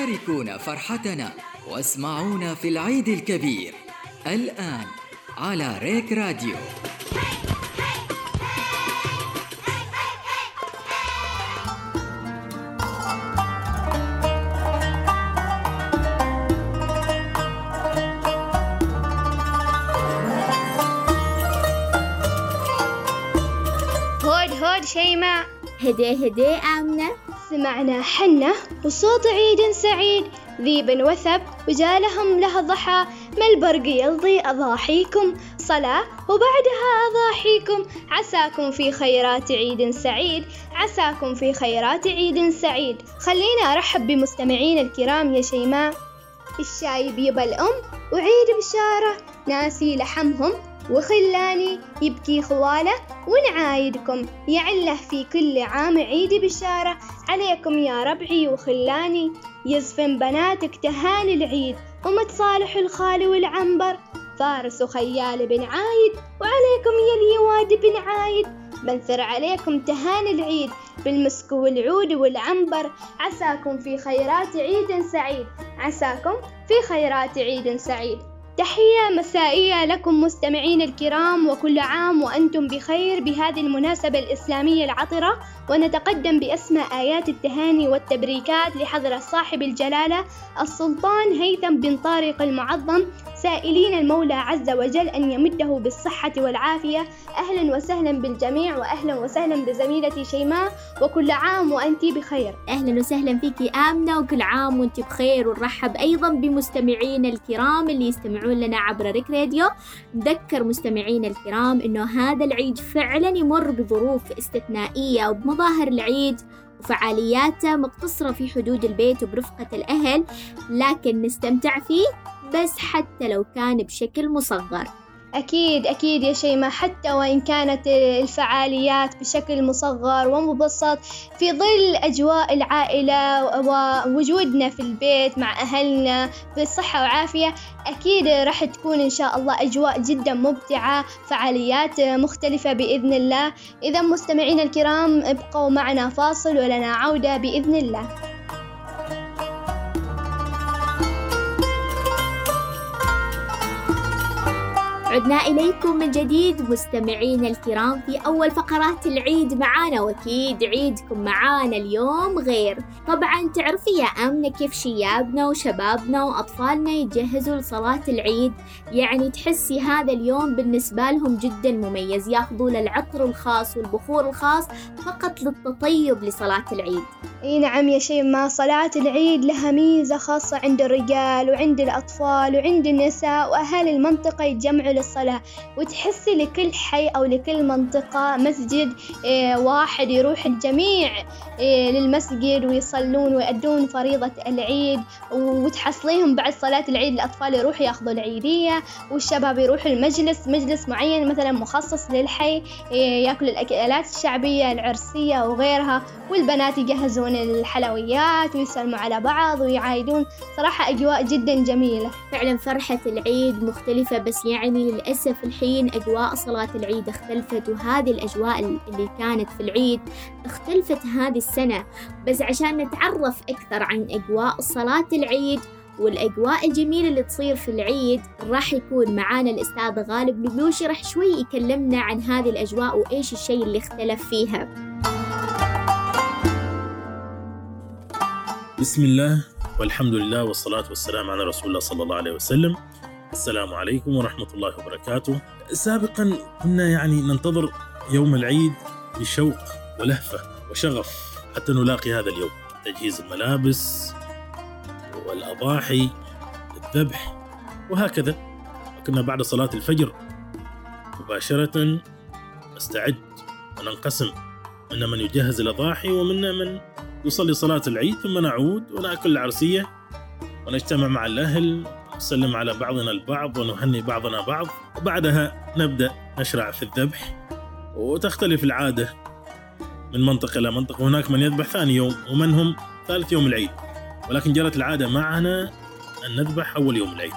شاركونا فرحتنا واسمعونا في العيد الكبير. الآن على ريك راديو. هود هود شيماء. هدي هدي آمنة. سمعنا حنة. وصوت عيد سعيد. ذيب وثب وجالهم له ضحى. ما البرق يلضي أضاحيكم؟ صلاة وبعدها أضاحيكم. عساكم في خيرات عيد سعيد. عساكم في خيرات عيد سعيد. خلينا أرحب بمستمعين الكرام يا شيماء. الشاي بيبا الأم وعيد بشارة. ناسي لحمهم وخلاني يبكي خواله ونعايدكم. يعله في كل عام عيد بشارة. عليكم يا ربعي وخلاني يزفن بناتك تهاني العيد. ومتصالح الخال والعنبر. فارس وخيال بن عايد. وعليكم يا اليواد بن عايد. بنثر عليكم تهاني العيد. بالمسك والعود والعنبر. عساكم في خيرات عيد سعيد. عساكم في خيرات عيد سعيد. تحية مسائية لكم مستمعين الكرام وكل عام وأنتم بخير بهذه المناسبة الإسلامية العطرة. ونتقدم بأسمى آيات التهاني والتبريكات لحضرة صاحب الجلالة السلطان هيثم بن طارق المعظم. سائلين المولى عز وجل أن يمده بالصحة والعافية. أهلا وسهلا بالجميع وأهلا وسهلا بزميلتي شيماء. وكل عام وأنت بخير. أهلا وسهلا فيكي آمنة وكل عام وانت بخير. ونرحب أيضا بمستمعينا الكرام اللي يستمعون لنا عبر ريك راديو. نذكر مستمعينا الكرام إنه هذا العيد فعلا يمر بظروف استثنائية وبمظاهر العيد وفعالياته مقتصرة في حدود البيت وبرفقة الأهل لكن نستمتع فيه بس حتى لو كان بشكل مصغر. أكيد أكيد يا شيماء. حتى وإن كانت الفعاليات بشكل مصغر ومبسط في ظل أجواء العائلة ووجودنا في البيت مع أهلنا بصحة وعافية أكيد راح تكون إن شاء الله أجواء جدا ممتعة فعاليات مختلفة بإذن الله. إذا مستمعينا الكرام ابقوا معنا فاصل ولنا عودة بإذن الله. عدنا إليكم من جديد مستمعينا الكرام في أول فقرات العيد معانا وأكيد عيدكم معانا اليوم غير. طبعا تعرفي يا آمنة كيف شيابنا وشبابنا وأطفالنا يتجهزوا لصلاة العيد؟ يعني تحسي هذا اليوم بالنسبة لهم جدا مميز يأخذوا له العطر الخاص والبخور الخاص فقط للتطيب لصلاة العيد. إي نعم يا شيماء صلاة العيد لها ميزة خاصة عند الرجال وعند الأطفال وعند النساء وأهالي المنطقة يتجمعوا للصلاة وتحسي لكل حي أو لكل منطقة مسجد إيه، واحد يروح الجميع إيه، للمسجد ويصلون ويأدون فريضة العيد وتحصليهم بعد صلاة العيد الأطفال يروحوا يأخذوا العيدية والشباب يروحوا المجلس مجلس معين مثلا مخصص للحي إيه، يأكلوا الأكلات الشعبية العرسية وغيرها والبنات يجهزون الحلويات ويسلموا على بعض ويعايدون. صراحة أجواء جدا جميلة. فعلا فرحة العيد مختلفة بس يعني للأسف الحين أجواء صلاة العيد اختلفت وهذه الأجواء اللي كانت في العيد اختلفت هذه السنة. بس عشان نتعرف أكثر عن أجواء صلاة العيد والأجواء الجميلة اللي تصير في العيد راح يكون معانا الأستاذ غالب لبلوشي راح شوي يكلمنا عن هذه الأجواء وإيش الشيء اللي اختلف فيها. بسم الله والحمد لله والصلاة والسلام على رسول الله صلى الله عليه وسلم. السلام عليكم ورحمة الله وبركاته. سابقا كنا يعني ننتظر يوم العيد بشوق ولهفة وشغف حتى نلاقي هذا اليوم. تجهيز الملابس والأضاحي الذبح وهكذا. كنا بعد صلاة الفجر. مباشرة نستعد وننقسم. منا من يجهز الأضاحي ومنا من يصلي صلاة العيد ثم نعود ونأكل العرسية ونجتمع مع الأهل. نسلم على بعضنا البعض ونهني بعضنا بعض. وبعدها نبدأ نشرع في الذبح. وتختلف العادة من منطقة إلى منطقة. هناك من يذبح ثاني يوم ومن هم ثالث يوم العيد. ولكن جرت العادة معنا أن نذبح أول يوم العيد.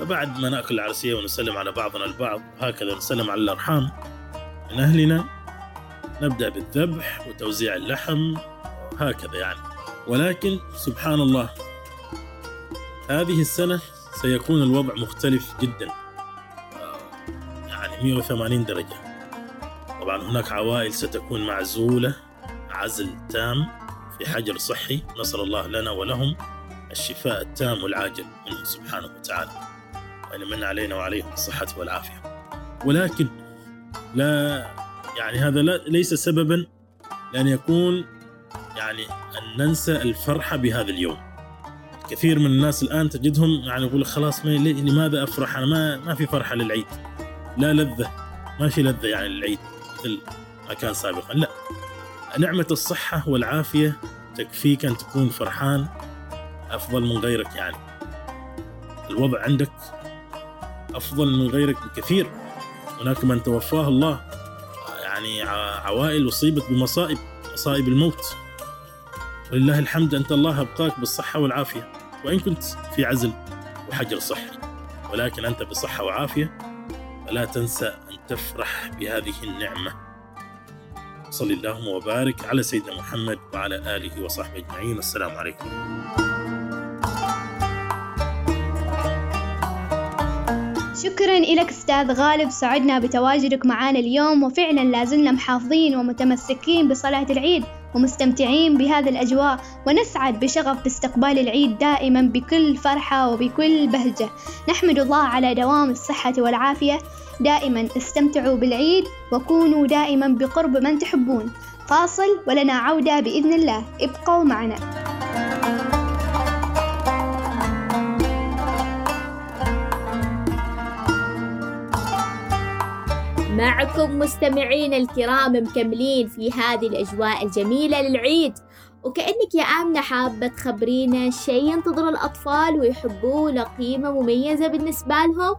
فبعد ما نأكل العرسية ونسلم على بعضنا البعض هكذا نسلم على الأرحام. من أهلنا نبدأ بالذبح وتوزيع اللحم هكذا يعني. ولكن سبحان الله هذه السنة سيكون الوضع مختلف جدا. يعني 180 درجة. طبعا هناك عوائل ستكون معزولة عزل تام في حجر صحي نسأل الله لنا ولهم الشفاء التام والعاجل منه سبحانه وتعالى. وأن من علينا وعليهم الصحة والعافية. ولكن لا يعني هذا لا ليس سببا لأن يكون يعني أن ننسى الفرحة بهذا اليوم. كثير من الناس الآن تجدهم يعني يقول خلاص ما لماذا أفرح؟ أنا ما ما في فرحة للعيد. لا لذة. ما في لذة يعني للعيد. مثل ما كان سابقا. لا. نعمة الصحة والعافية تكفيك أن تكون فرحان أفضل من غيرك يعني. الوضع عندك أفضل من غيرك بكثير. هناك من توفاه الله. يعني عوائل أصيبت بمصائب مصائب الموت. ولله الحمد أنت الله أبقاك بالصحة والعافية. وإن كنت في عزل وحجر صحي. ولكن أنت بصحة وعافية فلا تنسى أن تفرح بهذه النعمة. صل اللهم وبارك على سيدنا محمد وعلى آله وصحبه أجمعين. السلام عليكم. شكرا لك أستاذ غالب. سعدنا بتواجدك معنا اليوم وفعلا لازلنا محافظين ومتمسكين بصلاة العيد. ومستمتعين بهذه الأجواء ونسعد بشغف باستقبال العيد دائما بكل فرحة وبكل بهجة. نحمد الله على دوام الصحة والعافية. دائما استمتعوا بالعيد وكونوا دائما بقرب من تحبون. فاصل ولنا عودة بإذن الله. ابقوا معنا. معكم مستمعين الكرام مكملين في هذه الأجواء الجميلة للعيد. وكأنك يا آمنة حابة تخبرينا شيء ينتظر الأطفال ويحبوه له قيمة مميزة بالنسبة لهم؟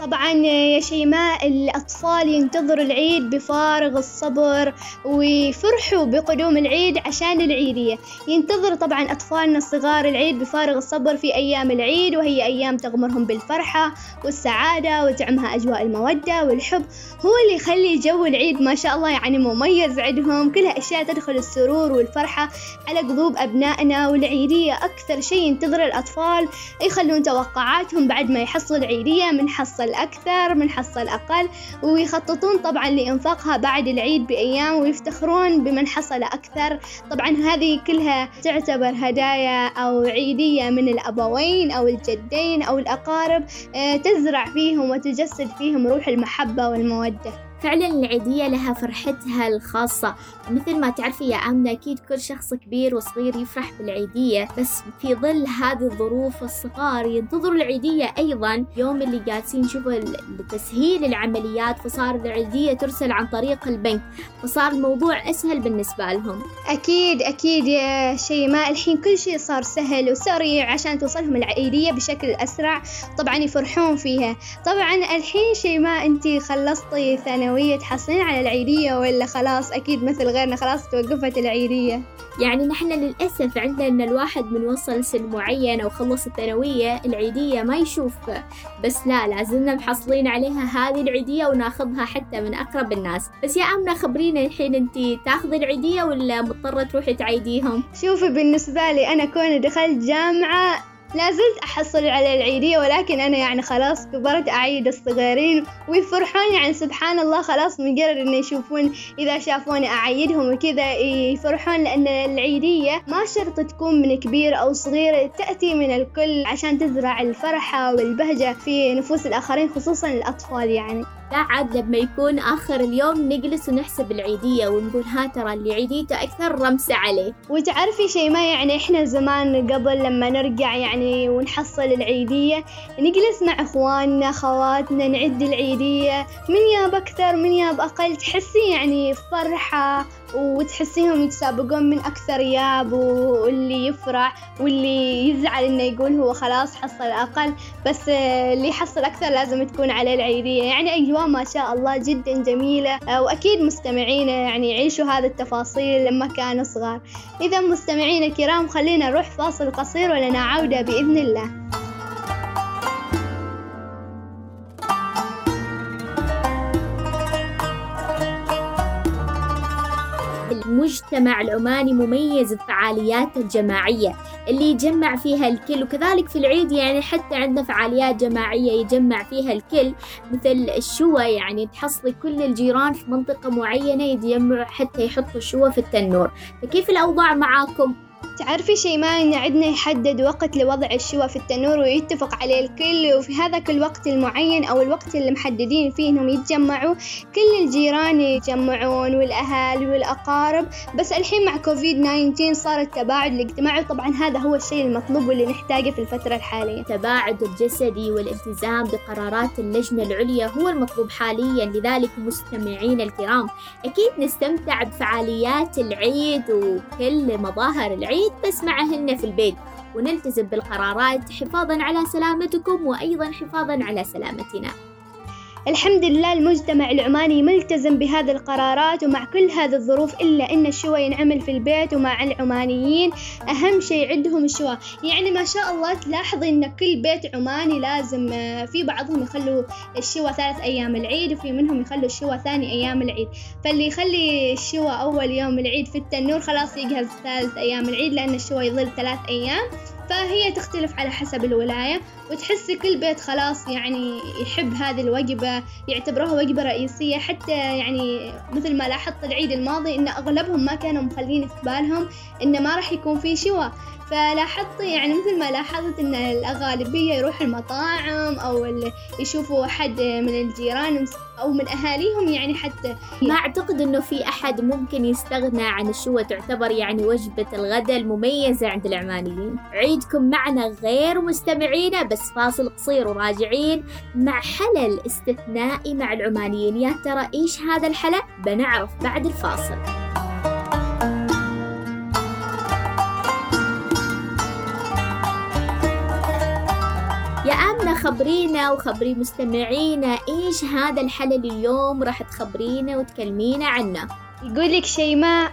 طبعا يا شيماء الأطفال ينتظروا العيد بفارغ الصبر ويفرحوا بقدوم العيد عشان العيدية ينتظر طبعا أطفالنا الصغار العيد بفارغ الصبر في أيام العيد وهي أيام تغمرهم بالفرحة والسعادة وتعمها أجواء المودة والحب. هو اللي يخلي جو العيد ما شاء الله يعني مميز عندهم. كلها أشياء تدخل السرور والفرحة على قلوب أبنائنا والعيدية أكثر شيء ينتظر الأطفال يخلون توقعاتهم بعد ما يحصل العيدية من حصل أكثر من حصل أقل ويخططون طبعا لإنفاقها بعد العيد بأيام ويفتخرون بمن حصل أكثر. طبعا هذه كلها تعتبر هدايا أو عيدية من الأبوين أو الجدين أو الأقارب آه، تزرع فيهم وتجسد فيهم روح المحبة والمودة. فعلا العيدية لها فرحتها الخاصة. مثل ما تعرفي يا آمنة أكيد كل شخص كبير وصغير يفرح بالعيدية بس في ظل هذه الظروف الصغار ينتظروا العيدية أيضا. يوم اللي جالسين نشوف تسهيل العمليات فصار العيدية ترسل عن طريق البنك فصار الموضوع أسهل بالنسبة لهم. أكيد أكيد يا شيماء. الحين كل شيء صار سهل وسريع عشان توصلهم العيدية بشكل أسرع طبعا يفرحون فيها. طبعا الحين شيماء أنت خلصتي ثانوية تحصلين على العيدية ولا خلاص؟ أكيد مثل غيرنا خلاص توقفت العيدية. يعني نحن للأسف عندنا إن الواحد من وصل سن معين أو خلص الثانوية العيدية ما يشوف. بس لا لازلنا محصلين عليها هذه العيدية وناخذها حتى من أقرب الناس. بس يا أمنة خبرينا الحين أنت تاخذي العيدية ولا مضطرة تروحي تعيديهم؟ شوفي بالنسبة لي أنا كوني دخلت جامعة لا زلت أحصل على العيدية ولكن أنا يعني خلاص كبرت أعيد الصغيرين. ويفرحون يعني سبحان الله خلاص مجرد إنه يشوفون إذا شافوني أعيدهم وكذا يفرحون لأن العيدية ما شرط تكون من كبير أو صغير تأتي من الكل عشان تزرع الفرحة والبهجة في نفوس الآخرين خصوصا الأطفال يعني. بعد لما يكون آخر اليوم نجلس ونحسب العيدية ونقول ها ترى اللي عيديته أكثر رمسة عليه. وتعرفي شيء ما يعني إحنا زمان قبل لما نرجع يعني ونحصل العيدية نجلس مع إخواننا خواتنا نعد العيدية من ياب أكثر من ياب أقل تحسي يعني فرحة وتحسيهم يتسابقون من أكثر ياب واللي يفرح واللي يزعل إنه يقول هو خلاص حصل أقل. بس اللي يحصل أكثر لازم تكون عليه العيدية. يعني أجواء ما شاء الله جدا جميلة. وأكيد مستمعينا يعني يعيشوا هذه التفاصيل لما كانوا صغار. إذا مستمعينا الكرام خلينا نروح فاصل قصير ولنا عودة بإذن الله. المجتمع العماني مميز بفعالياته الجماعية اللي يجمع فيها الكل وكذلك في العيد يعني حتى عندنا فعاليات جماعية يجمع فيها الكل مثل الشوى يعني تحصلي كل الجيران في منطقة معينة يتجمعوا حتى يحطوا الشوى في التنور فكيف الأوضاع معاكم؟ تعرفي شيء ما إن عندنا يحدد وقت لوضع الشوى في التنور ويتفق عليه الكل وفي هذاك الوقت المعين أو الوقت اللي محددين فيه إنهم يتجمعوا كل الجيران يتجمعون والأهالي والأقارب. بس الحين مع كوفيد 19 صار التباعد الاجتماعي طبعا هذا هو الشيء المطلوب واللي نحتاجه في الفترة الحالية. التباعد الجسدي والالتزام بقرارات اللجنة العليا هو المطلوب حاليا لذلك مستمعين الكرام أكيد نستمتع بفعاليات العيد وكل مظاهر العيد. بس معهن في البيت. ونلتزم بالقرارات حفاظا على سلامتكم وأيضا حفاظا على سلامتنا. الحمد لله المجتمع العماني ملتزم بهذه القرارات ومع كل هذه الظروف إلا أن الشوى ينعمل في البيت ومع العمانيين. أهم شيء عندهم الشوى يعني ما شاء الله تلاحظي أن كل بيت عماني لازم آه، في بعضهم يخلوا الشوى ثلاث أيام العيد وفي منهم يخلوا الشوى ثاني أيام العيد. فاللي يخلي الشوى أول يوم العيد في التنور خلاص يجهز ثالث أيام العيد لأن الشوى يظل ثلاث أيام. فهي تختلف على حسب الولاية وتحسي كل بيت خلاص يعني يحب هذه الوجبة يعتبروها وجبة رئيسية حتى يعني مثل ما لاحظت العيد الماضي إن أغلبهم ما كانوا مخلين في بالهم إن ما راح يكون في شوى فلاحظت يعني مثل ما لاحظت إن الغالبية يروحوا المطاعم ال- يشوفوا حد من الجيران أو من أهاليهم يعني حتى ما أعتقد أنه في أحد ممكن يستغنى عن الشوى تعتبر يعني وجبة الغداء المميزة عند العمانيين. عيدكم معنا غير مستمعينا بس فاصل قصير وراجعين. مع حلل استثنائي مع العمانيين يا ترى إيش هذا الحلا بنعرف بعد الفاصل. خبرينا وخبري مستمعينا إيش هذا الحلل اليوم؟ راح تخبرينا وتكلمينا عنه. يقول لك شيماء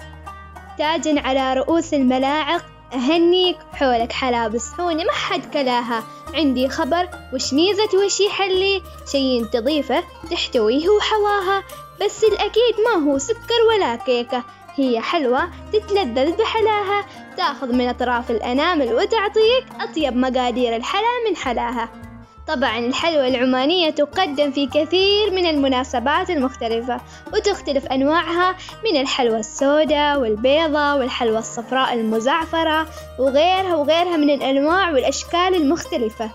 تاجا على رؤوس الملاعق أهنيك حولك حلاب صحوني ما حد كلاها. عندي خبر وش ميزة وش يحلي؟ شي تضيفه تحتويه وحواها. بس الأكيد ما هو سكر ولا كيكة. هي حلوة تتلذذ بحلاها. تاخذ من أطراف الأنامل وتعطيك أطيب مقادير الحلا من حلاها. طبعا الحلوى العمانية تقدم في كثير من المناسبات المختلفة وتختلف أنواعها من الحلوى السوداء والبيضة والحلوى الصفراء المزعفرة وغيرها وغيرها من الأنواع والأشكال المختلفة.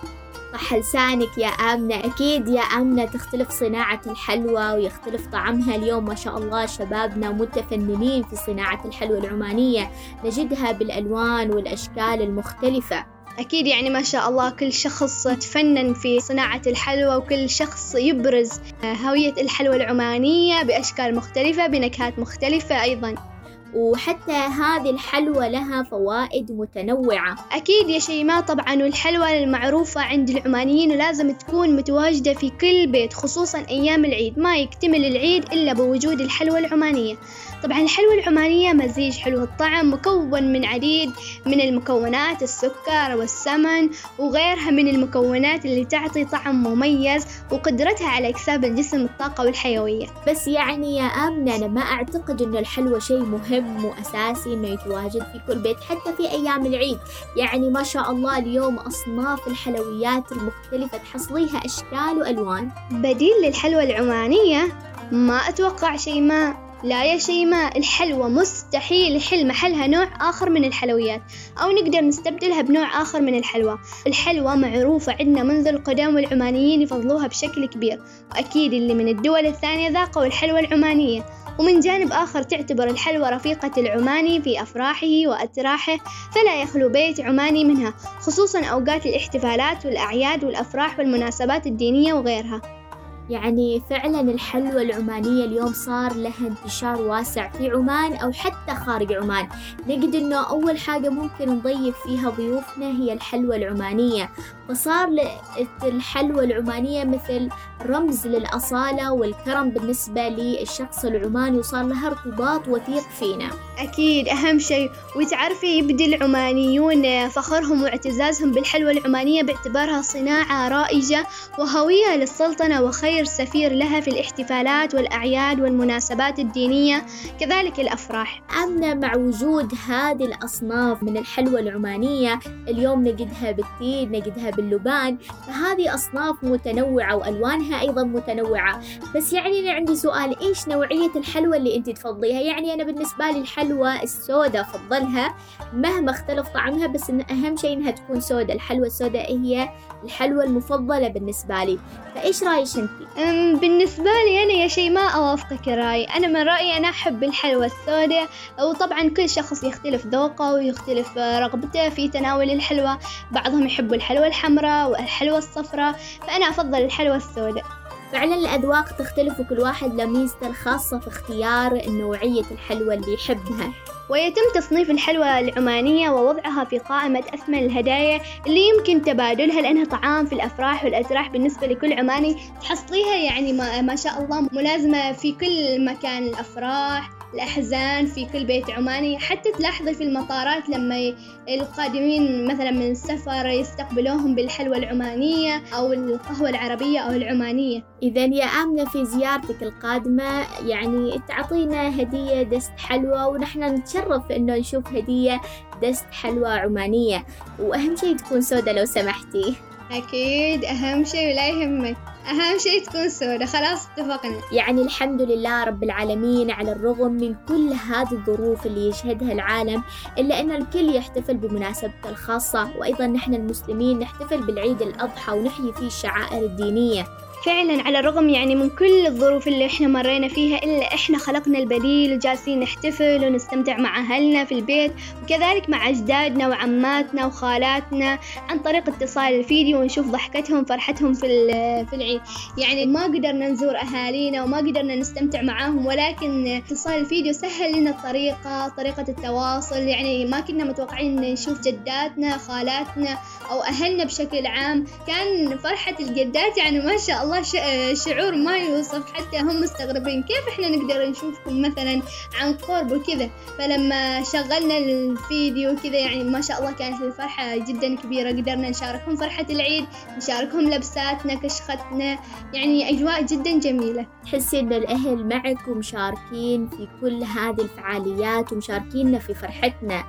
صح لسانك يا آمنة أكيد يا آمنة تختلف صناعة الحلوى ويختلف طعمها اليوم ما شاء الله. شبابنا متفننين في صناعة الحلوى العمانية نجدها بالألوان والأشكال المختلفة. أكيد يعني ما شاء الله كل شخص تفنن في صناعة الحلوى وكل شخص يبرز هوية الحلوى العمانية بأشكال مختلفة بنكهات مختلفة أيضا. وحتى هذه الحلوى لها فوائد متنوعة. أكيد يا شيماء طبعا والحلوى المعروفة عند العمانيين ولازم تكون متواجدة في كل بيت خصوصا أيام العيد. ما يكتمل العيد إلا بوجود الحلوى العمانية. طبعا الحلوى العمانية مزيج حلو الطعم مكون من عديد من المكونات السكر والسمن وغيرها من المكونات اللي تعطي طعم مميز وقدرتها على إكساب الجسم الطاقة والحيوية. بس يعني يا آمنة أنا ما أعتقد إنه الحلوى شيء مهم وأساسي إنه يتواجد في كل بيت حتى في أيام العيد. يعني ما شاء الله اليوم أصناف الحلويات المختلفة تحصليها أشكال وألوان. بديل للحلوى العمانية ما أتوقع شيء ما. لا يا شيماء الحلوى مستحيل يحل محلها نوع آخر من الحلويات أو نقدر نستبدلها بنوع آخر من الحلوى. الحلوى معروفة عندنا منذ القدم والعمانيين يفضلوها بشكل كبير وأكيد اللي من الدول الثانية ذاقوا الحلوى العمانية. ومن جانب آخر تعتبر الحلوى رفيقة العماني في أفراحه وأتراحه فلا يخلو بيت عماني منها خصوصا أوقات الاحتفالات والأعياد والأفراح والمناسبات الدينية وغيرها. يعني فعلا الحلوى العمانية اليوم صار لها انتشار واسع في عمان أو حتى خارج عمان. نجد أنه أول حاجة ممكن نضيف فيها ضيوفنا هي الحلوى العمانية. فصار ل- الحلوى العمانية مثل رمز للأصالة والكرم بالنسبة للشخص العماني وصار لها ارتباط وثيق فينا. أكيد أهم شيء. وتعرفي يبدي العمانيون فخرهم واعتزازهم بالحلوى العمانية باعتبارها صناعة رائجة وهوية للسلطنة وخير سفير لها في الاحتفالات والأعياد والمناسبات الدينية كذلك الأفراح. أما مع وجود هذه الأصناف من الحلوى العمانية اليوم نجدها بالتين نجدها باللبان فهذه أصناف متنوعة وألوانها أيضا متنوعة. بس يعني أنا عندي سؤال إيش نوعية الحلوى اللي أنت تفضليها؟ يعني أنا بالنسبة لي الحلوى السوداء أفضلها مهما اختلف طعمها بس إن أهم شيء إنها تكون سوداء. الحلوى السوداء هي الحلوى المفضلة بالنسبة لي. فإيش رأيك أنت؟ بالنسبة لي أنا يا شيماء أوافقك الرأي أنا من رأيي أنا أحب الحلوى السوداء. وطبعا كل شخص يختلف ذوقه ويختلف آه، رغبته في تناول الحلوى. بعضهم يحبوا الحلوى الحمراء والحلوى الصفراء فأنا أفضل الحلوى السوداء. فعلا الأذواق تختلف وكل واحد له ميزته الخاصة في اختيار نوعية الحلوى اللي يحبها. ويتم تصنيف الحلوى العمانية ووضعها في قائمة أثمن الهدايا اللي يمكن تبادلها لأنها طعام في الأفراح والأتراح بالنسبة لكل عماني. تحصليها يعني ما, ما شاء الله ملازمة في كل مكان الأفراح الأحزان في كل بيت عماني. حتى تلاحظي في المطارات لما القادمين مثلا من السفر يستقبلوهم بالحلوى العمانية أو القهوة العربية أو العمانية. إذا يا آمنة في زيارتك القادمة يعني تعطينا هدية دست حلوى ونحن نتشرف إنه نشوف هدية دست حلوى عمانية. وأهم شيء تكون سودة لو سمحتي. أكيد أهم شيء ولا يهمك. أهم شيء تكون سودة. خلاص اتفقنا. يعني الحمد لله رب العالمين على الرغم من كل هذه الظروف اللي يشهدها العالم إلا أن الكل يحتفل بمناسبته الخاصة وأيضا نحن المسلمين نحتفل بالعيد الأضحى ونحيي فيه الشعائر الدينية. فعلا على الرغم يعني من كل الظروف اللي إحنا مرينا فيها إلا إحنا خلقنا البديل وجالسين نحتفل ونستمتع مع أهلنا في البيت وكذلك مع أجدادنا وعماتنا وخالاتنا عن طريق اتصال الفيديو ونشوف ضحكتهم فرحتهم في في العيد. يعني ما قدرنا نزور أهالينا وما قدرنا نستمتع معاهم ولكن اتصال الفيديو سهل لنا الطريقة طريقة التواصل. يعني ما كنا متوقعين نشوف جداتنا خالاتنا أو أهلنا بشكل عام. كان فرحة الجدات يعني ما شاء الله ش- شعور ما يوصف حتى هم مستغربين كيف إحنا نقدر نشوفكم مثلا عن قرب وكذا. فلما شغلنا الفيديو كذا يعني ما شاء الله كانت الفرحة جدا كبيرة قدرنا نشاركهم فرحة العيد نشاركهم لبساتنا كشختنا يعني أجواء جدا جميلة. تحسي إن الأهل معك ومشاركين في كل هذه الفعاليات ومشاركيننا في فرحتنا.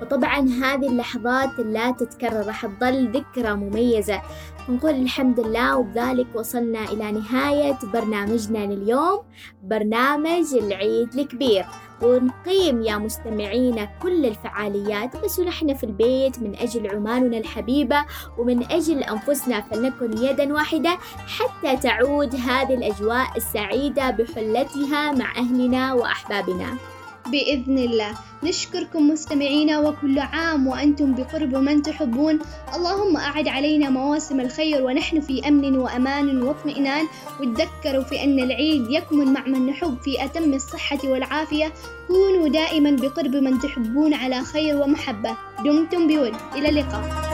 فطبعا هذه اللحظات لا تتكرر راح تظل ذكرى مميزة. نقول الحمد لله وبذلك وصلنا إلى نهاية برنامجنا لليوم برنامج العيد الكبير. ونقيم يا مستمعينا كل الفعاليات بس ونحن في البيت من أجل عماننا الحبيبة ومن أجل أنفسنا فلنكن يدا واحدة حتى تعود هذه الأجواء السعيدة بحلتها مع أهلنا وأحبابنا. بإذن الله. نشكركم مستمعينا وكل عام وأنتم بقرب من تحبون. اللهم أعد علينا مواسم الخير ونحن في أمن وأمان واطمئنان وتذكروا في أن العيد يكمن مع من نحب في أتم الصحة والعافية. كونوا دائما بقرب من تحبون على خير ومحبة. دمتم بود. إلى اللقاء.